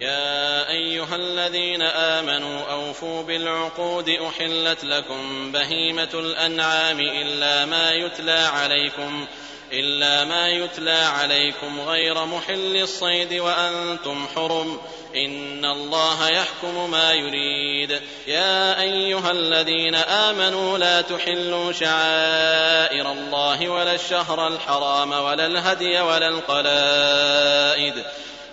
يا أيها الذين آمنوا أوفوا بالعقود أحلت لكم بهيمة الأنعام إلا ما يتلى عليكم إلا ما يتلى عليكم غير محل الصيد وأنتم حرم. إن الله يحكم ما يريد. يا أيها الذين آمنوا لا تحلوا شعائر الله ولا الشهر الحرام ولا الهدي ولا القلائد.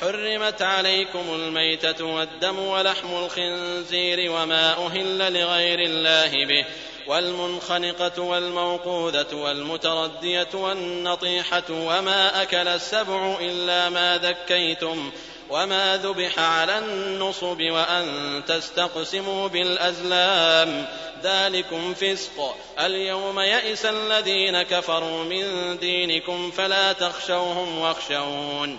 حرمت عليكم الميتة والدم ولحم الخنزير وما أهل لغير الله به والمنخنقة والموقوذة والمتردية والنطيحة وما أكل السبع إلا ما ذكيتم وما ذبح على النصب وأن تستقسموا بالأزلام. ذلكم فسق. اليوم يئس الذين كفروا من دينكم فلا تخشوهم واخشون.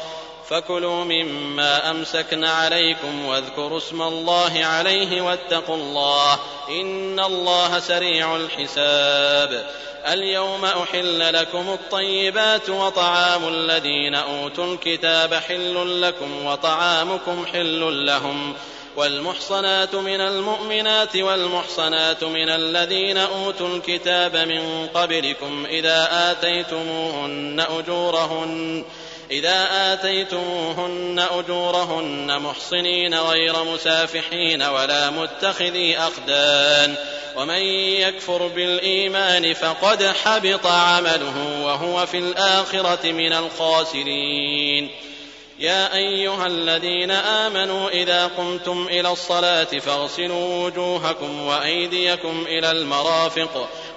فكلوا مما أمسكن عليكم واذكروا اسم الله عليه واتقوا الله إن الله سريع الحساب. اليوم أحل لكم الطيبات وطعام الذين أوتوا الكتاب حل لكم وطعامكم حل لهم. والمحصنات من المؤمنات والمحصنات من الذين أوتوا الكتاب من قبلكم إذا آتيتموهن أجورهن. إذا آتيتموهن أجورهن محصنين غير مسافحين ولا متخذي أخدان ومن يكفر بالإيمان فقد حبط عمله وهو في الآخرة من الخاسرين. يا أيها الذين آمنوا إذا قمتم إلى الصلاة فاغسلوا وجوهكم وأيديكم إلى المرافق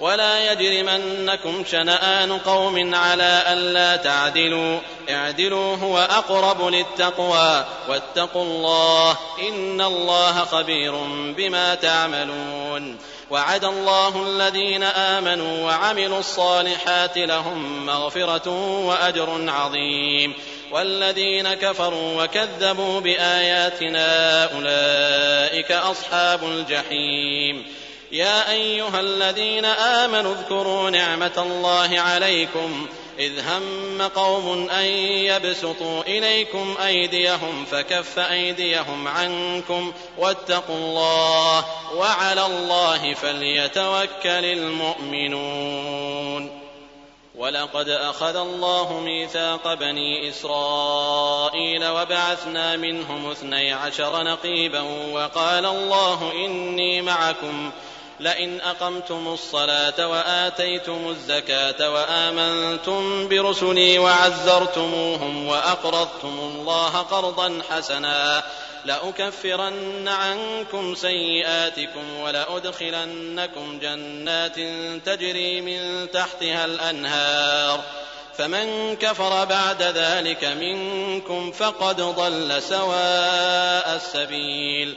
ولا يجرمنكم شنآن قوم على ألا تعدلوا. اعدلوا هو أقرب للتقوى. واتقوا الله إن الله خبير بما تعملون. وعد الله الذين آمنوا وعملوا الصالحات لهم مغفرة وأجر عظيم. والذين كفروا وكذبوا بآياتنا أولئك أصحاب الجحيم. يا أيها الذين آمنوا اذكروا نعمة الله عليكم إذ هم قوم أن يبسطوا إليكم أيديهم فكف أيديهم عنكم واتقوا الله وعلى الله فليتوكل المؤمنون. ولقد أخذ الله ميثاق بني إسرائيل وبعثنا منهم اثني عشر نقيبا وقال الله إني معكم ۖ لئن أقمتم الصلاة وآتيتم الزكاة وآمنتم برسلي وعزرتموهم وأقرضتم الله قرضا حسنا لأكفرن عنكم سيئاتكم ولأدخلنكم جنات تجري من تحتها الأنهار فمن كفر بعد ذلك منكم فقد ضل سواء السبيل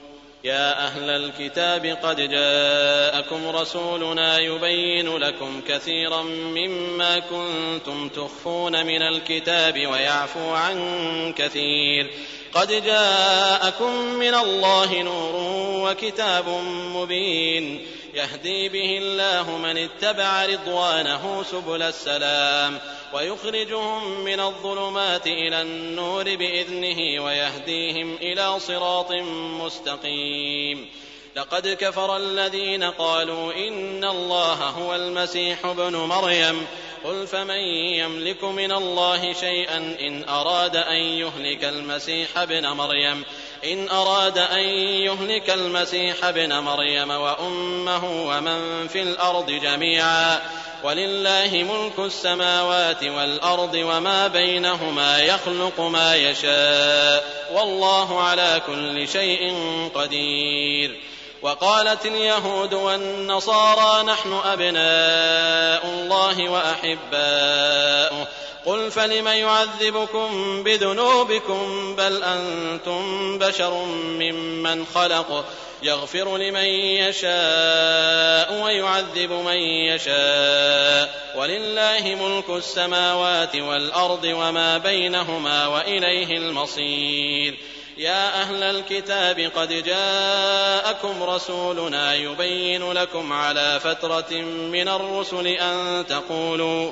يا أهل الكتاب قد جاءكم رسولنا يبين لكم كثيرا مما كنتم تخفون من الكتاب ويعفو عن كثير. قد جاءكم من الله نور وكتاب مبين. يهدي به الله من اتبع رضوانه سبل السلام. ويخرجهم من الظلمات إلى النور بإذنه ويهديهم إلى صراط مستقيم. لقد كفر الذين قالوا إن الله هو المسيح ابن مريم. قل فمن يملك من الله شيئا إن أراد أن يهلك المسيح ابن مريم؟ إن أراد أن يهلك المسيح ابن مريم وأمه ومن في الأرض جميعا ولله ملك السماوات والأرض وما بينهما يخلق ما يشاء والله على كل شيء قدير. وقالت اليهود والنصارى نحن أبناء الله وأحباؤه قل فلم يعذبكم بذنوبكم بل أنتم بشر ممن خلق يغفر لمن يشاء ويعذب من يشاء ولله ملك السماوات والأرض وما بينهما وإليه المصير يا أهل الكتاب قد جاءكم رسولنا يبين لكم على فترة من الرسل أن تقولوا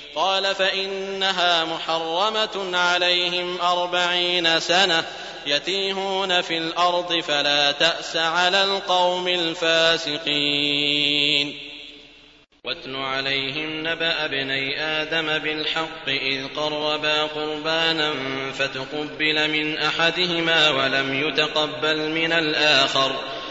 قال فإنها محرمة عليهم أربعين سنة يتيهون في الأرض فلا تأس على القوم الفاسقين. واتل عليهم نبأ ابني آدم بالحق إذ قربا قربانا فتقبل من أحدهما ولم يتقبل من الآخر.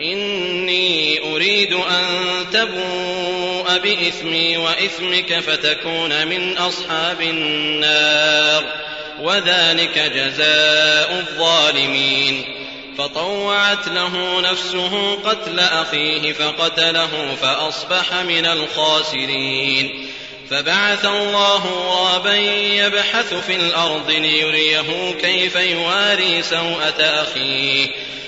إني أريد أن تبوء بإثمي وإثمك فتكون من أصحاب النار وذلك جزاء الظالمين. فطوعت له نفسه قتل أخيه فقتله فأصبح من الخاسرين. فبعث الله غرابا يبحث في الأرض ليريه كيف يواري سوءة أخيه.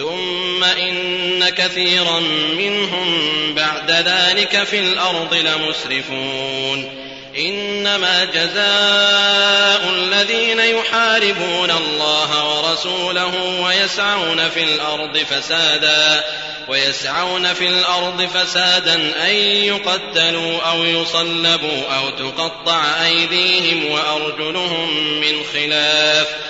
ثم إن كثيرا منهم بعد ذلك في الأرض لمسرفون. إنما جزاء الذين يحاربون الله ورسوله ويسعون في الأرض فسادا ويسعون في الأرض فسادا أن يقتلوا أو يصلبوا أو تقطع أيديهم وأرجلهم من خلاف.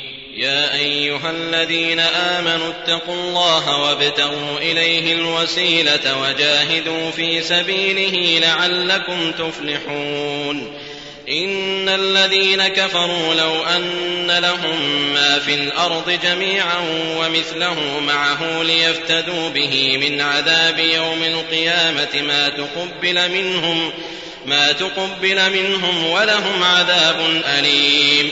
يا أيها الذين آمنوا اتقوا الله وابتغوا إليه الوسيلة وجاهدوا في سبيله لعلكم تفلحون إن الذين كفروا لو أن لهم ما في الأرض جميعا ومثله معه ليفتدوا به من عذاب يوم القيامة ما تقبل منهم ما تقبل منهم ولهم عذاب أليم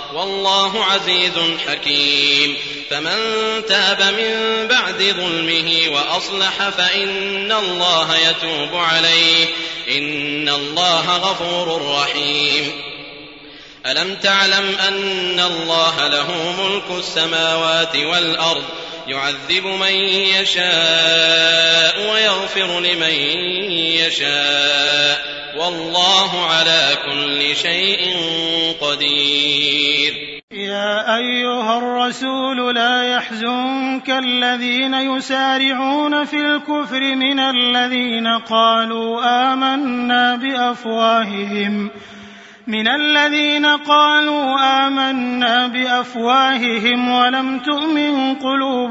والله عزيز حكيم. فمن تاب من بعد ظلمه وأصلح فإن الله يتوب عليه. إن الله غفور رحيم. ألم تعلم أن الله له ملك السماوات والأرض يعذب من يشاء ويغفر لمن يشاء. والله على كل شيء قدير. يا أيها الرسول لا يحزنك الذين يسارعون في الكفر من الذين قالوا آمنا بأفواههم. من الذين قالوا آمنا بأفواههم ولم تؤمن قلوبهم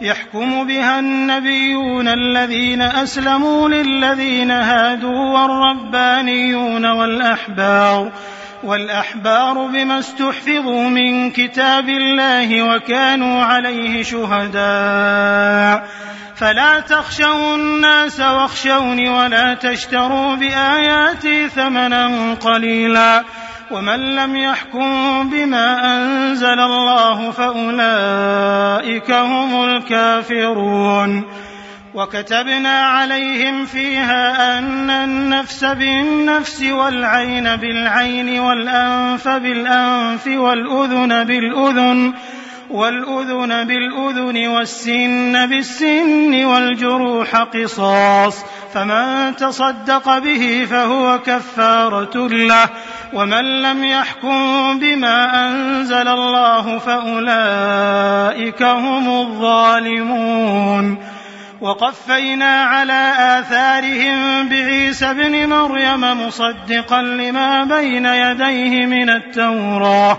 يحكم بها النبيون الذين أسلموا للذين هادوا والربانيون والأحبار والأحبار بما استحفظوا من كتاب الله وكانوا عليه شهداء. فلا تخشوا الناس واخشوني ولا تشتروا بآياتي ثمنا قليلا. ومن لم يحكم بما أنزل الله فأولئك هم الكافرون. وكتبنا عليهم فيها أن النفس بالنفس والعين بالعين والأنف بالأنف والأذن بالأذن والأذن بالأذن والسن بالسن والجروح قصاص فمن تصدق به فهو كفارة له ومن لم يحكم بما أنزل الله فأولئك هم الظالمون وقفينا على آثارهم بعيسى ابن مريم مصدقا لما بين يديه من التوراة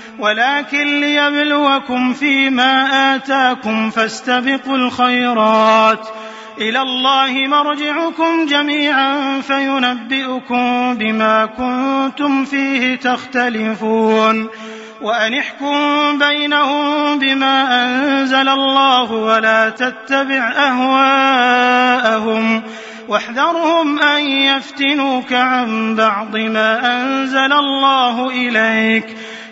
ولكن ليبلوكم فيما آتاكم فاستبقوا الخيرات. إلى الله مرجعكم جميعا فينبئكم بما كنتم فيه تختلفون. وأن احكم بينهم بما أنزل الله ولا تتبع أهواءهم. واحذرهم أن يفتنوك عن بعض ما أنزل الله إليك.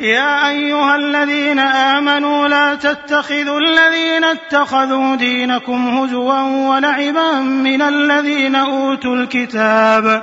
يا أيها الذين آمنوا لا تتخذوا الذين اتخذوا دينكم هزوا ولعبا من الذين أوتوا الكتاب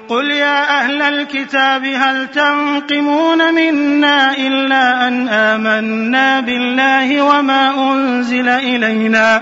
قل يا أهل الكتاب هل تنقمون منا الا ان امنا بالله وما انزل الينا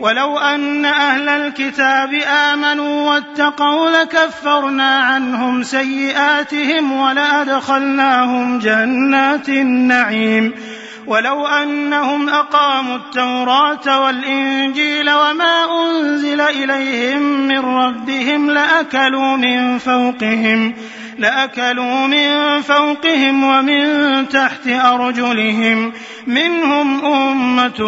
ولو أن أهل الكتاب آمنوا واتقوا لكفرنا عنهم سيئاتهم ولأدخلناهم جنات النعيم. ولو أنهم أقاموا التوراة والإنجيل وما أنزل إليهم من ربهم لأكلوا من فوقهم لأكلوا من فوقهم ومن تحت أرجلهم منهم أمة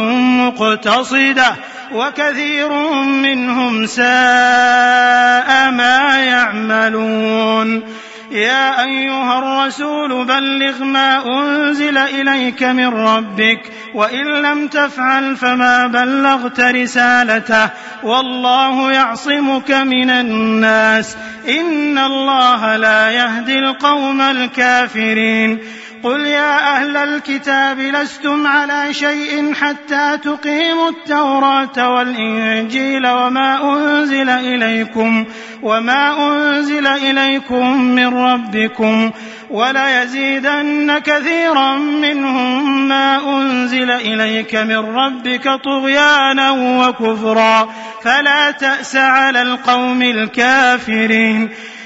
مقتصدة. وكثير منهم ساء ما يعملون. يا أيها الرسول بلغ ما أنزل إليك من ربك وإن لم تفعل فما بلغت رسالته. والله يعصمك من الناس. إن الله لا يهدي القوم الكافرين. قل يا أهل الكتاب لستم على شيء حتى تقيموا التوراة والإنجيل وما أنزل إليكم وما أنزل إليكم من ربكم وليزيدن كثيرا منهم ما أنزل إليك من ربك طغيانا وكفرا فلا تأس على القوم الكافرين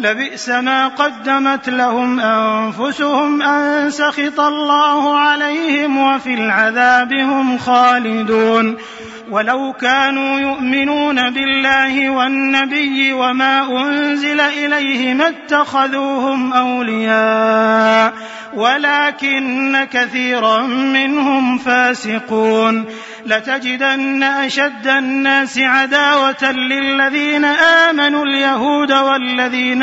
لبئس ما قدمت لهم أنفسهم أن سخط الله عليهم وفي العذاب هم خالدون. ولو كانوا يؤمنون بالله والنبي وما أنزل إليه ما اتخذوهم أولياء ولكن كثيرا منهم فاسقون. لتجدن أشد الناس عداوة للذين آمنوا اليهود والذين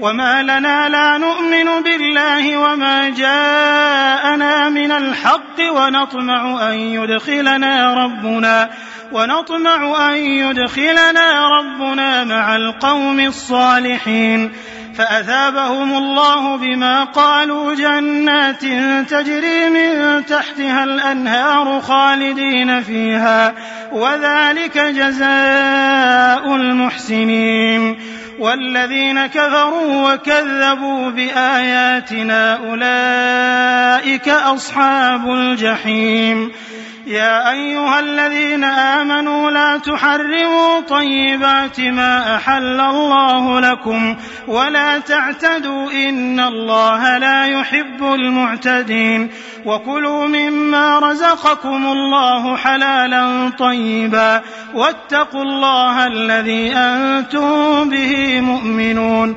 وما لنا لا نؤمن بالله وما جاءنا من الحق ونطمع ان يدخلنا ربنا ونطمع أن يدخلنا ربنا مع القوم الصالحين فأثابهم الله بما قالوا جنات تجري من تحتها الأنهار خالدين فيها وذلك جزاء المحسنين والذين كفروا وكذبوا بآياتنا أولئك أصحاب الجحيم يا أيها الذين آمنوا لا تحرموا طيبات ما أحل الله لكم ولا تعتدوا إن الله لا يحب المعتدين وكلوا مما رزقكم الله حلالا طيبا واتقوا الله الذي أنتم به مؤمنون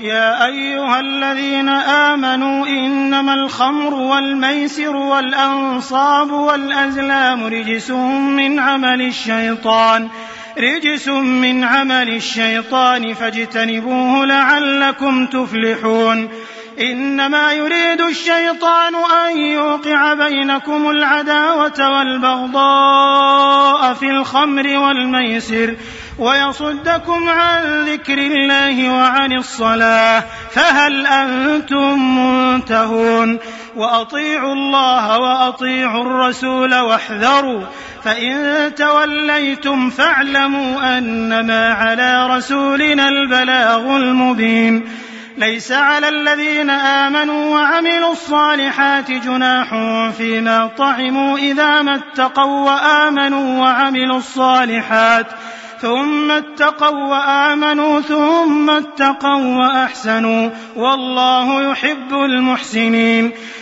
يا أيها الذين آمنوا إنما الخمر والميسر والأنصاب والأزلام رجس من عمل الشيطان رجس من عمل الشيطان فاجتنبوه لعلكم تفلحون. إنما يريد الشيطان أن يوقع بينكم العداوة والبغضاء في الخمر والميسر. ويصدكم عن ذكر الله وعن الصلاة فهل أنتم منتهون؟ وأطيعوا الله وأطيعوا الرسول واحذروا فإن توليتم فاعلموا أنما على رسولنا البلاغ المبين. ليس على الذين آمنوا وعملوا الصالحات جناح فيما طعموا إذا ما اتقوا وآمنوا وعملوا الصالحات. ثم اتقوا وآمنوا ثم اتقوا وأحسنوا والله يحب المحسنين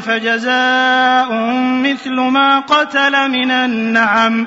فجزاء مثل ما قتل من النعم.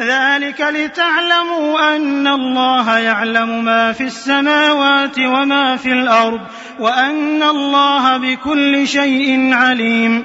ذلك لتعلموا أن الله يعلم ما في السماوات وما في الأرض وأن الله بكل شيء عليم.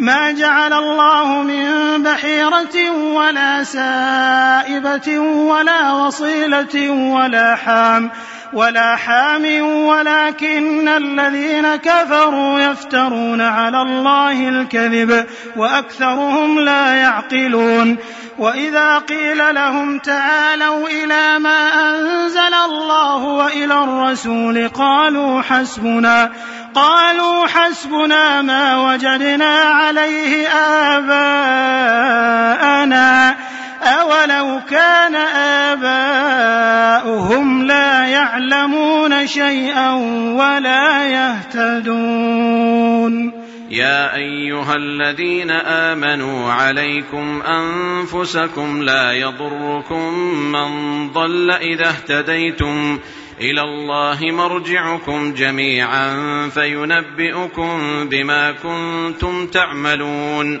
ما جعل الله من بحيرة ولا سائبة ولا وصيلة ولا حام ولا حام ولكن الذين كفروا يفترون على الله الكذب وأكثرهم لا يعقلون وإذا قيل لهم تعالوا إلى ما أنزل الله وإلى الرسول قالوا حسبنا قالوا حسبنا ما وجدنا عليه آباءنا أولو كان آباؤهم لا يعلمون شيئا ولا يهتدون يا ايها الذين امنوا عليكم انفسكم لا يضركم من ضل اذا اهتديتم إلى الله مرجعكم جميعا فينبئكم بما كنتم تعملون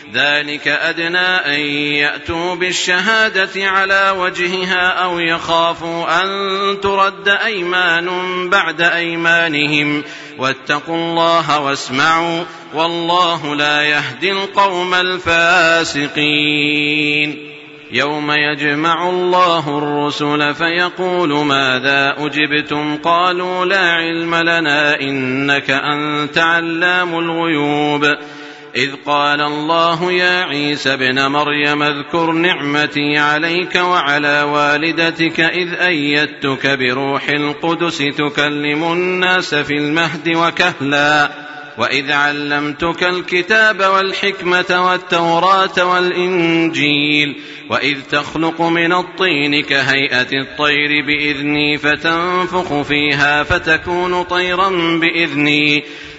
ذلك أدنى أن يأتوا بالشهادة على وجهها أو يخافوا أن ترد أيمان بعد أيمانهم. واتقوا الله واسمعوا والله لا يهدي القوم الفاسقين. يوم يجمع الله الرسل فيقول ماذا أجبتم؟ قالوا لا علم لنا إنك أنت علام الغيوب. إذ قال الله يا عيسى ابن مريم اذكر نعمتي عليك وعلى والدتك إذ أيدتك بروح القدس تكلم الناس في المهد وكهلا وإذ علمتك الكتاب والحكمة والتوراة والإنجيل وإذ تخلق من الطين كهيئة الطير بإذني فتنفخ فيها فتكون طيرا بإذني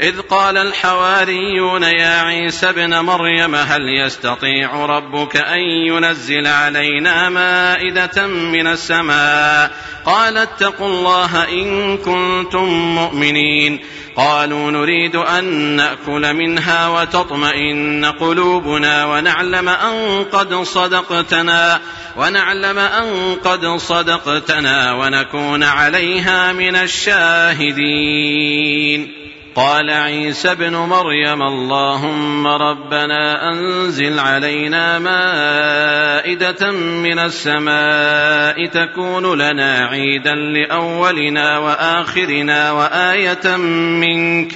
إذ قال الحواريون يا عيسى ابن مريم هل يستطيع ربك أن ينزل علينا مائدة من السماء؟ قال اتقوا الله إن كنتم مؤمنين. قالوا نريد أن نأكل منها وتطمئن قلوبنا ونعلم أن قد صدقتنا ونعلم أن قد صدقتنا ونكون عليها من الشاهدين. قال عيسى ابن مريم اللهم ربنا أنزل علينا مائدة من السماء تكون لنا عيدا لأولنا وآخرنا وآية منك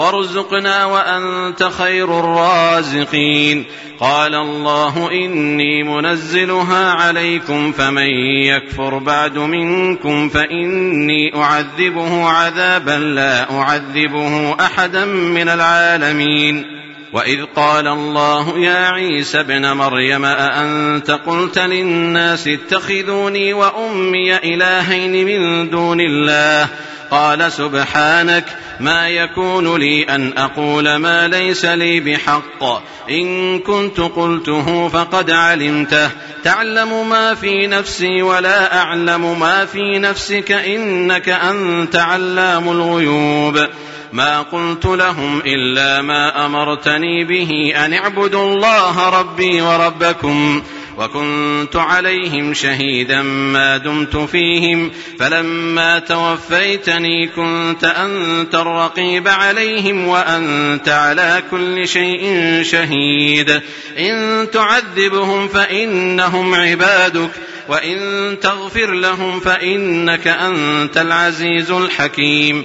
وارزقنا وانت خير الرازقين. قال الله اني منزلها عليكم فمن يكفر بعد منكم فاني اعذبه عذابا لا اعذبه احدا من العالمين. واذ قال الله يا عيسى ابن مريم اانت قلت للناس اتخذوني وامي الهين من دون الله قال سبحانك ما يكون لي أن أقول ما ليس لي بحق. إن كنت قلته فقد علمته. تعلم ما في نفسي ولا أعلم ما في نفسك إنك أنت علام الغيوب. ما قلت لهم إلا ما أمرتني به أن اعبدوا الله ربي وربكم. وكنت عليهم شهيدا ما دمت فيهم فلما توفيتني كنت أنت الرقيب عليهم وأنت على كل شيء شهيد. إن تعذبهم فإنهم عبادك وإن تغفر لهم فإنك أنت العزيز الحكيم.